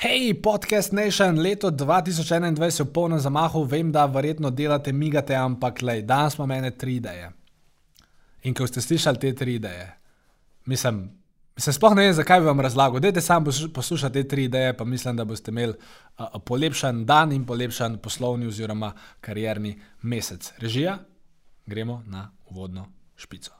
Hej, podcast Nation, leto 2021 je v polnem zamahu, vem, da verjetno delate, migate, ampak le, danes imamo mene tri ideje. In ko ste slišali te tri ideje, mislim, mislim sploh ne vem, zakaj bi vam razlagal. Dajte sam poslušati te tri ideje, pa mislim, da boste imeli uh, polepšan dan in polepšan poslovni oziroma karierni mesec. Režija, gremo na uvodno špico.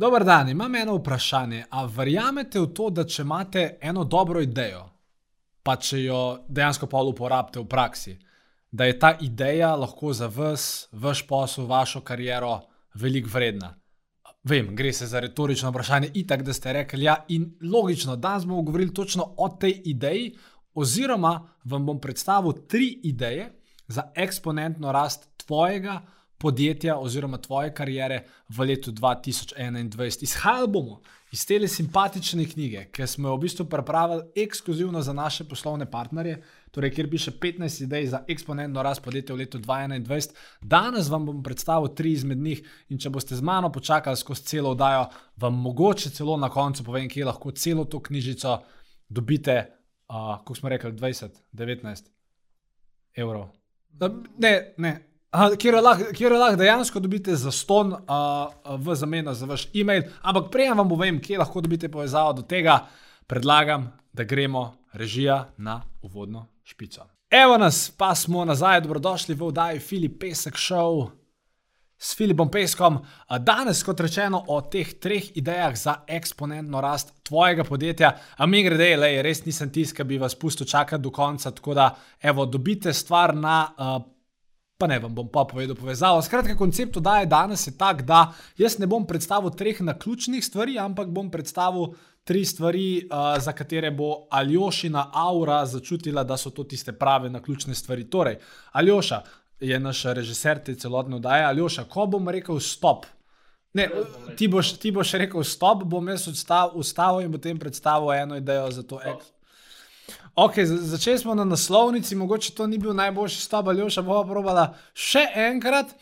Dober dan, imam eno vprašanje. A verjamete v to, da če imate eno dobro idejo, pa če jo dejansko pa uporabite v praksi, da je ta ideja lahko za vas, vaš posel, vašo kariero veliko vredna? Vem, gre se za retorično vprašanje, itak, da ste rekli ja, in logično, danes bomo govorili točno o tej ideji, oziroma vam bom predstavil tri ideje za eksponentno rast tvojega podjetja oziroma tvoje kariere v letu 2021. Izhajali bomo iz te simpatične knjige, ki smo jo v bistvu pripravili ekskluzivno za naše poslovne partnerje, torej kjer piše 15 idej za eksponentno rast podjetja v letu 2021. Danes vam bom predstavil tri izmed njih in če boste z mano počakali skozi celo oddajo, vam mogoče celo na koncu povem, kje lahko celo to knjižico dobite, uh, kot smo rekli, 20, 19 evrov. Ne, ne, Kjer lahko lah dejansko dobite za ston uh, v zameno za vaš e-mail, ampak prej vam povem, kje lahko dobite povezavo do tega, predlagam, da gremo režija na uvodno špico. Evo nas, pa smo nazaj, dobrodošli v oddaji Filip Pesek Show s Filipom Peskom. Danes, kot rečeno, o teh treh idejah za eksponentno rast tvojega podjetja. A mi grede, le, res nisem tisk, ki bi vas pustil čakati do konca, tako da evo, dobite stvar na. Uh, pa ne vam bom pa povedal povezavo. Skratka, koncept oddaje danes je tak, da jaz ne bom predstavil treh naključnih stvari, ampak bom predstavil tri stvari, uh, za katere bo Aljošina aura začutila, da so to tiste prave naključne stvari. Torej, Aljoša je naš režiser te celotne oddaje. Aljoša, ko bom rekel stop. Ne, ti, boš, ti boš rekel stop, bom jaz ustavil in potem predstavil eno idejo za to. Stop. Okay, začeli smo na naslovnici, mogoče to ni bil najboljši stop, ali pa bomo probali še enkrat.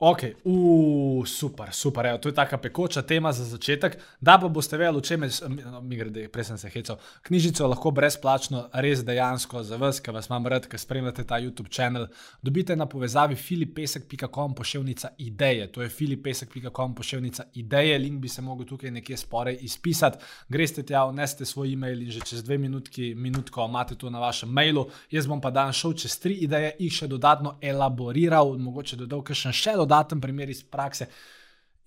Ok, uh, super, super. Evo, to je tako pekoča tema za začetek. Da pa boste vedeli, če me, no, mi gre, prej sem se hecal. Knjižico lahko brezplačno, res dejansko za vas, ki vas imam rad, ki spremljate ta YouTube kanal, dobite na povezavi filipesek.com pošiljka ideje. To je filipesek.com pošiljka ideje, link bi se mogel tukaj nekje sporej izpisati. Greste tja, vneste svoj e-mail in že čez dve minutki, minutko imate to na vašem mailu. Jaz bom pa dan šel čez tri ideje, jih še dodatno elaboriral, mogoče dodal še še dodatno dodaten primer iz prakse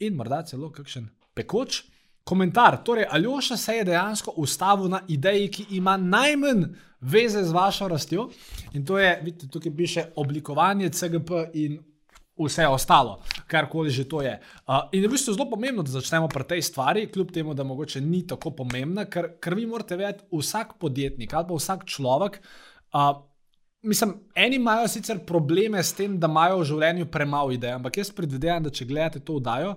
in morda celo kakšen pekoč komentar. Torej, Aljoša se je dejansko ustavil na ideji, ki ima najmanj veze z vašo rastjo in to je, vidite, tukaj piše oblikovanje CGP in. Vse ostalo, karkoli že to je. Uh, in je v bistvu zelo pomembno, da začnemo pri tej stvari, kljub temu, da mogoče ni tako pomembna, ker, ker vi morate vedeti, vsak podjetnik ali pa vsak človek uh, Mislim, eni imajo sicer probleme s tem, da imajo v življenju premalo idej, ampak jaz predvidevam, da če gledate to vdajo,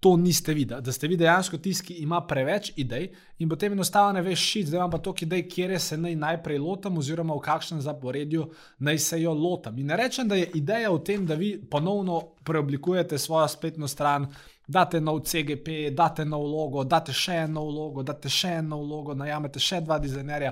to niste videli. Da ste vi dejansko tisti, ki ima preveč idej in potem enostavno ne veš, šit, zdaj imam pa toliko idej, kje se naj najprej lotam, oziroma v kakšnem zaporedju naj se jo lotam. In ne rečem, da je ideja v tem, da vi ponovno preoblikujete svojo spletno stran date nov CGP, date nov logo, date še eno logo, date še eno logo, najamete še dva dizajnerja,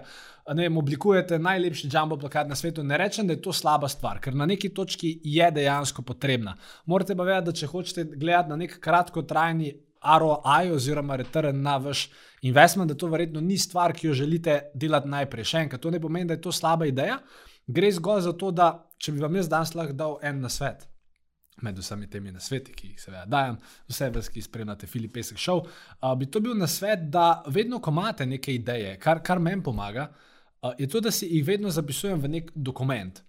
ne vem, oblikujete najlepši jumbo plakat na svetu. Ne rečem, da je to slaba stvar, ker na neki točki je dejansko potrebna. Morate pa vedeti, da če hočete gledati na nek kratkotrajni ROI oziroma return na vaš investment, da to verjetno ni stvar, ki jo želite delati najprej. Še enkrat, to ne pomeni, da je to slaba ideja. Gre zgolj za to, da če bi vam jaz danes lahko dal en na svet med vsemi temi nasveti, ki jih seveda dajem, vse vas, ki spremljate Filip Pesek Show, uh, bi to bil nasvet, da vedno, ko imate neke ideje, kar, kar meni pomaga, uh, je to, da si jih vedno zapisujem v nek dokument.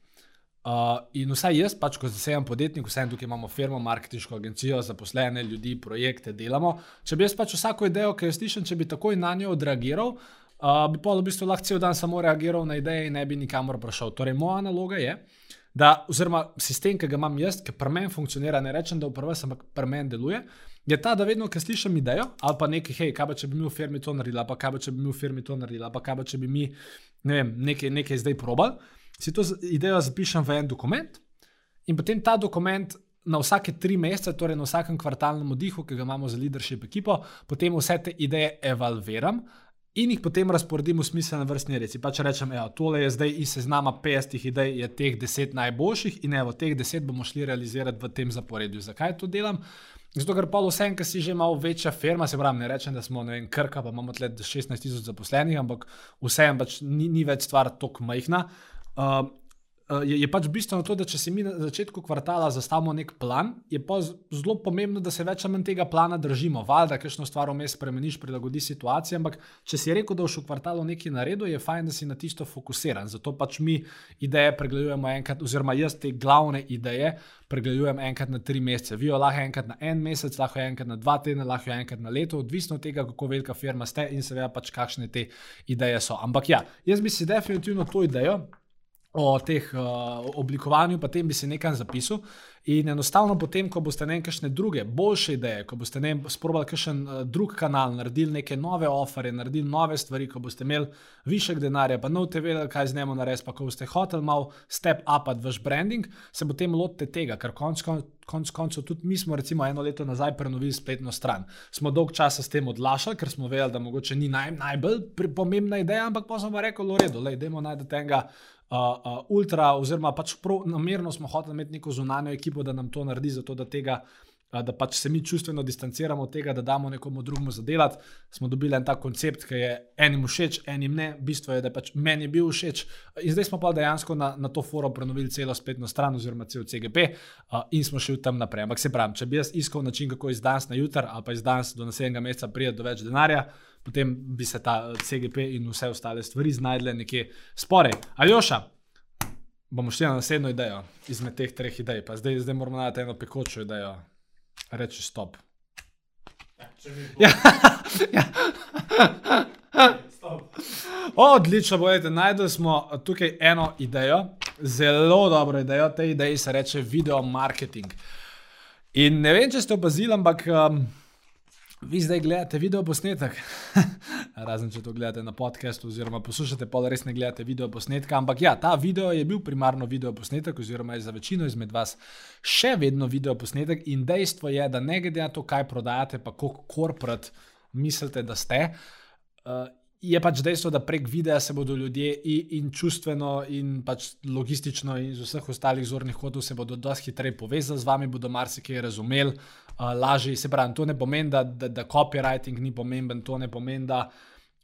Uh, in vsaj jaz, pač kot zasebni podjetnik, vsem tukaj imamo firmo, marketinško agencijo, zaposlene ljudi, projekte delamo. Če bi jaz pač vsako idejo, ki jo slišim, če bi takoj na njo odreagiral, uh, bi pa v bistvu lahko cel dan samo reagiral na ideje in ne bi nikamor prišel. Torej, moja naloga je, da, oziroma sistem, ki ga imam jaz, ki pri meni funkcionira, ne rečem, da v prvem, ampak pri meni deluje. Je ta, da vedno, ko slišim idejo, ali pa nekaj, hej, kaj pa če bi mi v firmi to naredili, ali pa kaj pa če bi mi v firmi to naredili, ali pa kaj pa če bi mi, ne vem, nekaj, nekaj zdaj probali si to idejo zapišem v en dokument in potem ta dokument na vsake tri mesece, torej na vsakem kvartalnem odihu, ki ga imamo za leadership ekipo, potem vse te ideje evalviram. In jih potem razporedim v smislu na vrstni red. Pa če rečem, da tole je zdaj iz seznama 50 idej, je teh 10 najboljših in evo, teh 10 bomo šli realizirati v tem zaporedju. Zakaj to delam? Zato, ker pa vsem, ki si že malo večja firma, se pravi, ne rečem, da smo vem, krka, pa imamo tle 16 tisoč zaposlenih, ampak vsem pač ni, ni več stvar tako majhna. Uh, je, je pač bistveno to, da če si mi na začetku kvartala zastavimo nek plan, je pa zelo pomembno, da se več ali manj tega plana držimo. Valjda, kakšno stvar vmes spremeniš, prilagodi situacijo, ampak če si rekel, da boš v kvartalu nekaj naredil, je fajn, da si na tisto fokusiran. Zato pač mi ideje pregledujemo enkrat, oziroma jaz te glavne ideje pregledujem enkrat na tri mesece. Vi jo lahko enkrat na en mesec, lahko enkrat na dva tedna, lahko enkrat na leto, odvisno od tega, kako velika firma ste in seveda pač kakšne te ideje so. Ampak ja, jaz bi si definitivno to idejo o teh uh, oblikovanju, pa tem bi se nekaj zapisal. In enostavno, potem, ko boste nekaj druge, boljše ideje, ko boste ne sprobali kakšen uh, drug kanal, naredili neke nove ofere, naredili nove stvari, ko boste imeli višek denarja, pa nov TV, kaj z njemu narediti, pa ko boste hoteli malo step up at vaš branding, se potem lotite tega, ker konc koncev konc tudi mi smo recimo eno leto nazaj prenovili spletno stran. Smo dolg časa s tem odlašali, ker smo vedeli, da mogoče ni naj, najbolj pomembna ideja, ampak pa smo rekli, v redu, le, idemo najti tega uh, ultra, oziroma pač namerno smo hoteli imeti neko zunanjo ekipo, da nam to naredi, zato da tega. Da pač se mi čustveno distanciramo od tega, da damo nekomu drugemu zadelati. Smo dobili en tak koncept, ki je enim všeč, enim ne. Bistvo je, da pač meni je bil všeč. In zdaj smo pa dejansko na, na to forum prenovili celo spletno stran, oziroma cel CGP, uh, in smo šli tam naprej. Ampak se pravi, če bi jaz iskal način, kako iz danes na jutr, ali pa iz danes do naslednjega meseca prijeti do več denarja, potem bi se ta CGP in vse ostale stvari znajdle nekje sporej. Aljoša, bomo šli na naslednjo idejo izmed teh treh idej. Pa zdaj, zdaj moramo najti eno pekočo idejo. Reči stop. Ja, ja. Odlično, bojete, najdemo smo tukaj eno idejo, zelo dobro idejo. Tej ideji se reče video marketing. In ne vem, če ste opazili, ampak. Um, Vi zdaj gledate video posnetek, razen če to gledate na podkastu, oziroma poslušate, pa res ne gledate video posnetka. Ampak ja, ta video je bil primarno video posnetek, oziroma je za večino izmed vas še vedno video posnetek. In dejstvo je, da ne glede na to, kaj prodajate, pa koliko korporat mislite, da ste, uh, je pač dejstvo, da prek videa se bodo ljudje in čustveno, in pač logistično, in iz vseh ostalih zornih kotov se bodo dosti hitreje povezali z vami, bodo marsikaj razumeli, uh, lažje. Se pravi, to ne pomeni, da, da, da copywriting ni pomemben, to ne pomeni, da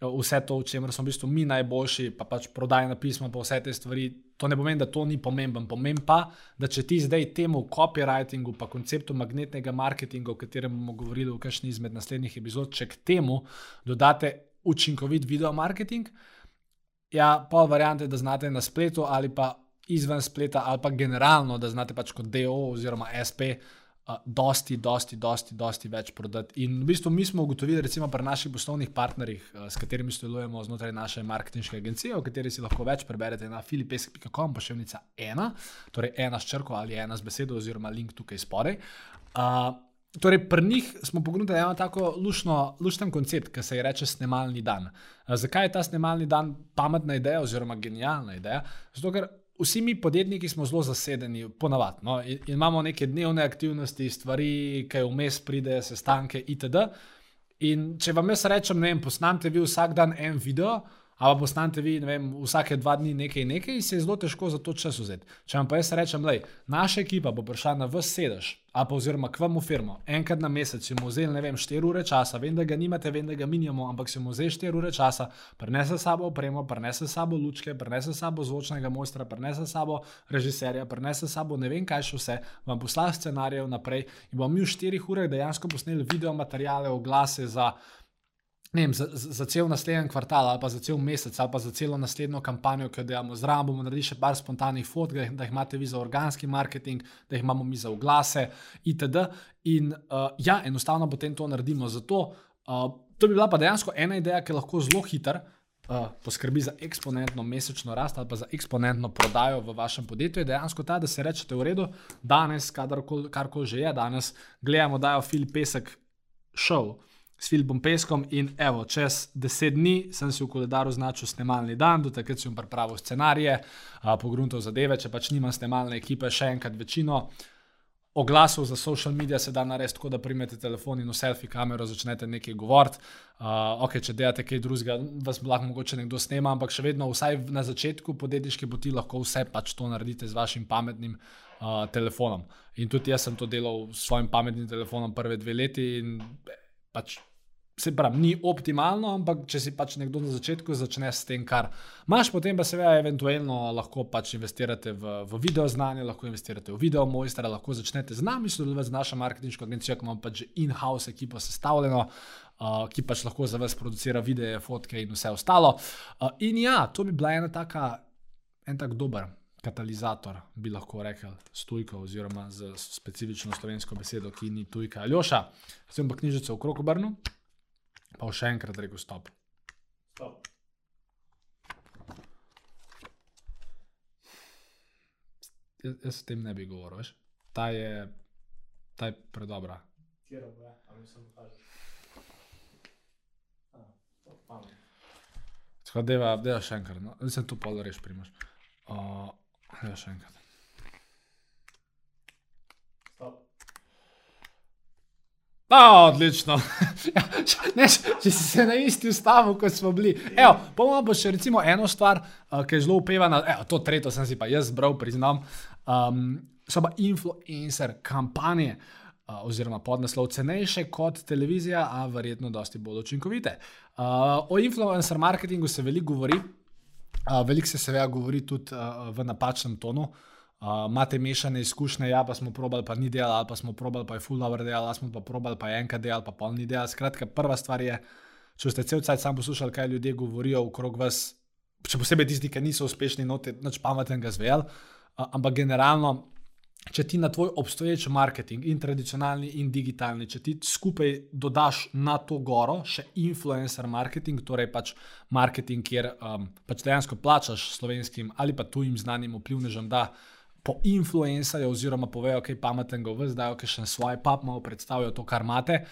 vse to, v čemer smo v bistvu mi najboljši, pa pač prodajna pisma, pa vse te stvari. To ne pomeni, da to ni pomemben. Pomeni pa, da če ti zdaj temu copywritingu, pa konceptu magnetnega marketinga, o katerem bomo govorili v kakšni izmed naslednjih epizod, če k temu dodate učinkovit video marketing. Ja, pol variante, da znate na spletu ali pa izven spleta, ali pa generalno, da znate pač kot DO oziroma SP. Uh, dosti, dosti, dosti, dosti več prodati. In v bistvu mi smo ugotovili, recimo pri naših poslovnih partnerjih, uh, s katerimi sodelujemo znotraj naše marketinške agencije, o kateri si lahko več preberete na filipesek.com, pošiljka ena, torej ena s črko ali ena s besedo, oziroma link tukaj spodaj. Uh, Torej, pri njih smo pogledali eno tako lušno, lušten koncept, ki se imenuje snemalni dan. Zakaj je ta snemalni dan pametna ideja oziroma genialna ideja? Zato, ker vsi mi podjetniki smo zelo zasedeni, ponavadi. No? In, in imamo neke dnevne aktivnosti, stvari, ki vmes pridejo, sestanke itd. In če vam jaz rečem, ne vem, posnamete vi vsak dan en video. Ali postanete vi, ne vem, vsake dva dni nekaj, nekaj, se je zelo težko za to čas vzeti. Če vam pa jaz rečem, da naša ekipa bo prišla na vse sedež, ali pa oziroma k vam v firmo, enkrat na mesec, če bomo vzeli, ne vem, 4 ure časa, vem, da ga nimate, vem, da ga minjamo, ampak če bomo vzeli 4 ure časa, prenese sabo opremo, prenese sabo lučke, prenese sabo zvočnega mojstra, prenese sabo režiserja, prenese sabo ne vem kaj še vse, vam posla scenarije naprej in bomo mi v 4 urah dejansko posneli video materiale, oglase za vem, za, za cel naslednji kvartal, ali pa za cel mesec, ali pa za celo naslednjo kampanjo, ki jo delamo zraven, bomo naredili še par spontanih fotk, da jih imate vi za organski marketing, da jih imamo mi za oglase, itd. In uh, ja, enostavno potem to naredimo. Zato uh, to bi bila pa dejansko ena ideja, ki lahko zelo hiter. Uh, poskrbi za eksponentno mesečno rast ali pa za eksponentno prodajo v vašem podjetju, je dejansko ta, da se rečete, v redu, danes, karkoli že je, danes gledamo, da je Filip Pesek šel s Filipom Peskom in evo, čez deset dni sem si v koledaru označil snemalni dan, do takrat sem pripravil scenarije, pogruntal zadeve, če pač nimam snemalne ekipe, še enkrat večino. Oglasov za social medije se da narediti tako, da primete telefon in v selfie kamero začnete nekaj govoriti. Uh, ok, če delate kaj drugega, vas lahko mogoče nekdo snema, ampak še vedno, vsaj na začetku podjetniške poti, lahko vse pač to naredite z vašim pametnim uh, telefonom. In tudi jaz sem to delal s svojim pametnim telefonom prve dve leti in pač Se pravi, ni optimalno, ampak če si pač nekdo na začetku začne s tem, kar imaš, potem pa seveda, eventualno lahko pač investirate v, v video znanje, lahko investirate v video mojstra, lahko začnete z nami sodelovati z našo marketinško agencijo, ki ima pač in-house ekipo sestavljeno, uh, ki pač lahko za vas producira videe, fotke in vse ostalo. Uh, in ja, to bi bila ena taka, en tak dober. Katalizator bi lahko rekel, stojka, oziroma z specifično slovensko besedo, ki ni tujka. Aljoša, sem pa knjižico v Krokobrnu. Pa še enkrat rekel stop. stop. Jaz, jaz s tem ne bi govoril, veš? Ta je, ta je predobra. Kjer je, ali mi samo kaže? Tako da, da je še enkrat, no, sem tu pol reš primaš. Uh, da je še enkrat. A, odlično. Ja, ne, če si se na isti ustavu, kot smo bili. Pomo bo še recimo eno stvar, uh, ki je zelo upevana. Evo, to tretjo sem si pa jaz zbral, priznam. Um, so pa influencer kampanje. Uh, oziroma, podnaslov cenejše kot televizija, a verjetno dosti bolj učinkovite. Uh, o influencer marketingu se veliko govori, uh, veliko se seveda govori tudi uh, v napačnem tonu. Uh, imate uh, mešane izkušnje, ja, pa smo probali, pa ni delo, ali pa smo probali, pa je full dobro delo, ali smo pa probali, pa je enkrat delo, pa pol ni delo. Skratka, prva stvar je, če ste cel cel cel poslušali, kaj ljudje govorijo okrog vas, še posebej tisti, ki niso uspešni, noče noč pametnega zvel, uh, ampak generalno. Če ti na tvoj obstoječ marketing, in tradicionalni, in digitalni, če ti skupaj dodaš na to goro še influencer marketing, torej pač marketing, kjer um, pač dejansko plačaš slovenskim ali pa tujim znanim vplivnežem, da po influencerju, oziroma povejo, kaj pametnega v zdaj, ki še svoje pap malo predstavijo to, kar imate.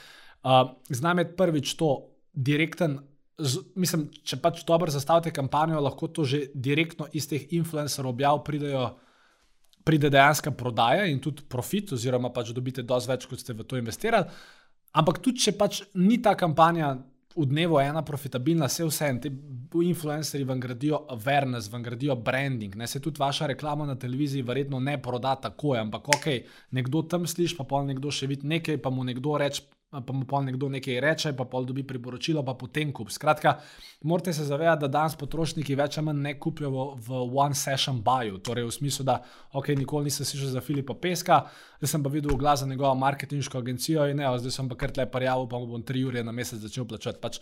Uh, Znam je prvič to direkten. Z, mislim, če pač dobro zastavite kampanjo, lahko to že direktno iz teh influencerov objav pridejo, pride dejansko prodaja in tudi profit, oziroma pač dobite dosti več, kot ste v to investirali. Ampak tudi, če pač ni ta kampanja v dnevu ena profitabilna, vse vse ti influencerji vam gradijo awareness, vam gradijo branding. Ne? Se tudi vaša reklama na televiziji verjetno ne proda tako, ampak ok, nekdo tam sliši, pa pol nekdo še vidi nekaj, pa mu nekdo reče, pa mu pa nekdo nekaj reče, pa pol dobi priporočilo, pa potem kup. Skratka, morate se zavedati, da danes potrošniki več ali manj ne kupijo v, v one session buyu, torej v smislu, da ok, nikoli nisem slišal za Filipa Peska, zdaj sem pa videl glas za njegovo marketinško agencijo in ne, zdaj sem pa kar tle parjavo, pa mu bom tri ure na mesec začel plačati. Pač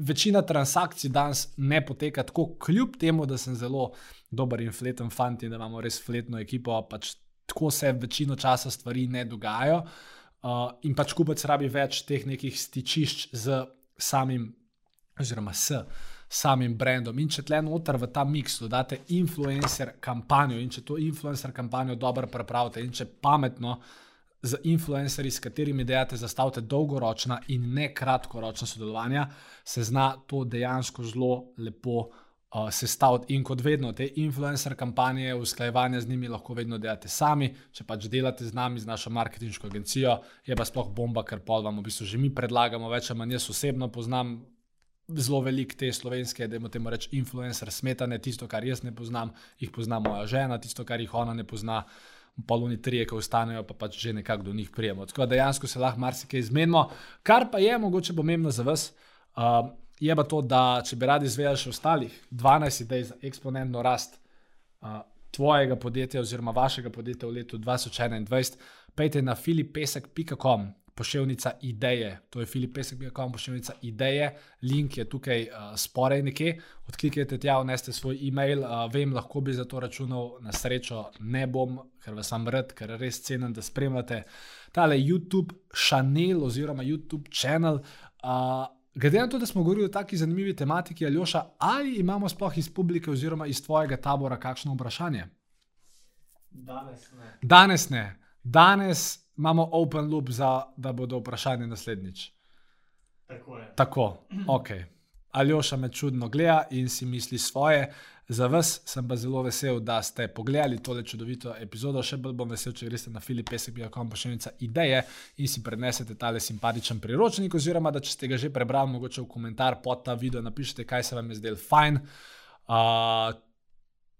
večina transakcij danes ne poteka tako, kljub temu, da sem zelo dober in fleten fant in da imamo res fletno ekipo, pač tako se večino časa stvari ne dogajajo. Uh, in pač kupec rabi več teh nekih stičišč z samim, oziroma s samim brandom. In če tle noter v ta miks dodate influencer kampanjo, in če to influencer kampanjo dobro prepravite, in če pametno z influencerji, s katerimi dejate, zastavite dolgoročna in ne kratkoročna sodelovanja, se zna to dejansko zelo lepo uh, sestaviti. In kot vedno, te influencer kampanje, usklajevanje z njimi lahko vedno delate sami. Če pač delate z nami, z našo marketinško agencijo, je pa sploh bomba, ker pol vam v bistvu že mi predlagamo, več ali manj jaz osebno poznam. Zelo velik te slovenske, da imamo temu reči, influencer smetane, tisto, kar jaz ne poznam, jih pozna moja žena, tisto, kar jih ona ne pozna, poluni trije, ki ostanejo, pa pač že nekako do njih prijemo. Tako da dejansko se lahko marsikaj izmenimo. Kar pa je mogoče pomembno za vas, uh, je pa to, da če bi radi izvedeli še ostalih 12 idej za eksponentno rast uh, tvojega podjetja oziroma vašega podjetja v letu 2021, pejte na filipesek.com, pošiljnica ideje. To je filipesek.com, pošiljnica ideje. Link je tukaj uh, sporaj nekje. Odklikajte tja, vneste svoj e-mail. Uh, vem, lahko bi za to računal, na srečo ne bom, ker vas sam rad, ker res cenim, da spremljate tale YouTube kanal oziroma YouTube kanal. Uh, Glede na to, da smo govorili o taki zanimivi tematiki, Aljoša, ali imamo sploh iz publike oziroma iz tvojega tabora kakšno vprašanje? Danes ne. Danes ne. Danes imamo open loop, za, da bodo vprašanje naslednjič. Tako je. Tako, ok. Aljoša me čudno gleda in si misli svoje. Za vas sem pa zelo vesel, da ste pogledali tole čudovito epizodo. Še bolj bom vesel, če greste na filipesek.com pošiljnica ideje in si prenesete tale simpatičen priročnik, oziroma da če ste ga že prebrali, mogoče v komentar pod ta video napišite, kaj se vam je zdelo fajn. Uh,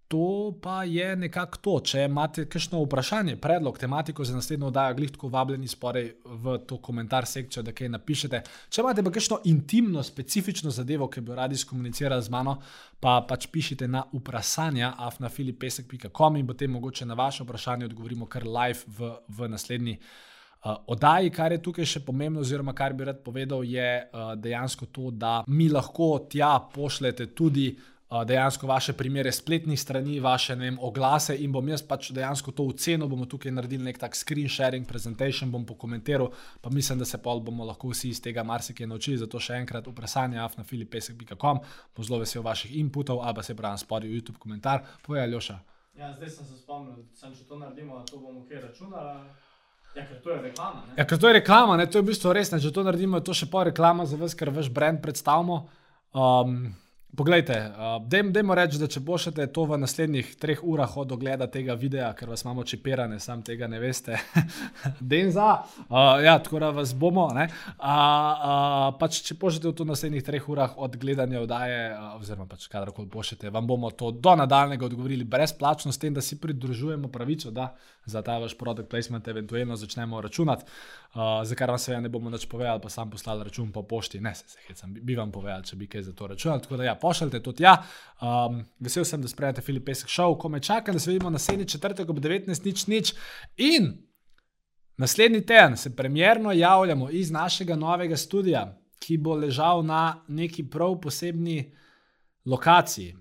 to pa je nekako to. Če imate kakšno vprašanje, predlog, tematiko za naslednjo oddajo, glih tako vabljeni sporej v to komentar sekcijo, da kaj napišete. Če imate pa kakšno intimno, specifično zadevo, ki bi radi skomunicirali z mano, pa pač pišite na vprašanja afnafilipesek.com in potem mogoče na vaše vprašanje odgovorimo kar live v, v naslednji. Uh, Oddaji, kar je tukaj še pomembno, oziroma kar bi rad povedal, je uh, dejansko to, da mi lahko tja pošljete tudi uh, dejansko vaše primere spletnih strani, vaše vem, oglase in bom jaz pač dejansko to ocenil. Bomo tukaj naredili nek tak screen sharing, presentation, bom pokomentiral, pa mislim, da se pa bomo lahko vsi iz tega marsikaj naučili. Zato še enkrat vprašanje afnafilipesek.com, bom zelo vesel vaših inputov ali pa se pravi spodaj v YouTube komentar. Povej, Aljoša. Ja, zdaj sem se spomnil, sem če to naredimo, to bomo kaj računali. Ja, ker to je reklama. Ne? Ja, ker to je reklama, ne? to je v bistvu res. Ne? Če to naredimo, je to še pol reklama za vas, ker vaš brand predstavimo. Um, Poglejte, uh, dajmo reči, da če bošete to v naslednjih treh urah od ogleda tega videa, ker vas imamo čipirane, sam tega ne veste, den za, uh, ja, tako da vas bomo. Uh, uh, pač, če bošete v to naslednjih treh urah od gledanja vdaje, uh, oziroma pač kadarkoli bošete, vam bomo to do nadaljnega odgovorili brezplačno, s tem, da si pridružujemo pravico, da za ta vaš produkt placement eventualno začnemo računati, uh, za kar vam seveda ne bomo več povedali, pa sam poslali račun po pošti. Ne, se, se hecam, bi, bi vam povedal, če bi kaj za to računali. Tako da ja, pošljite to tja. Um, vesel sem, da sprejete Filip Pesek šov, ko me čaka, da se vidimo naslednji četrtek ob 19. nič nič. In naslednji teden se premjerno javljamo iz našega novega studia, ki bo ležal na neki prav posebni lokaciji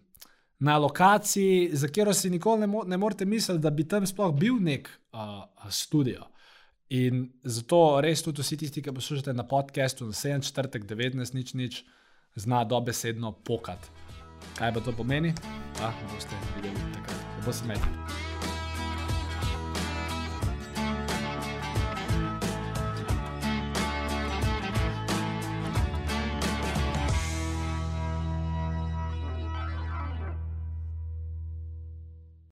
na lokaciji, za katero si nikoli ne, mo ne morete misliti, da bi tam sploh bil nek uh, studio. In zato res tudi vsi tisti, ki poslušate na podkastu, na 7, 4, 19, nič, nič, zna dobesedno pokati. Kaj pa to pomeni? Ah, boste videli takrat, da bo smeti.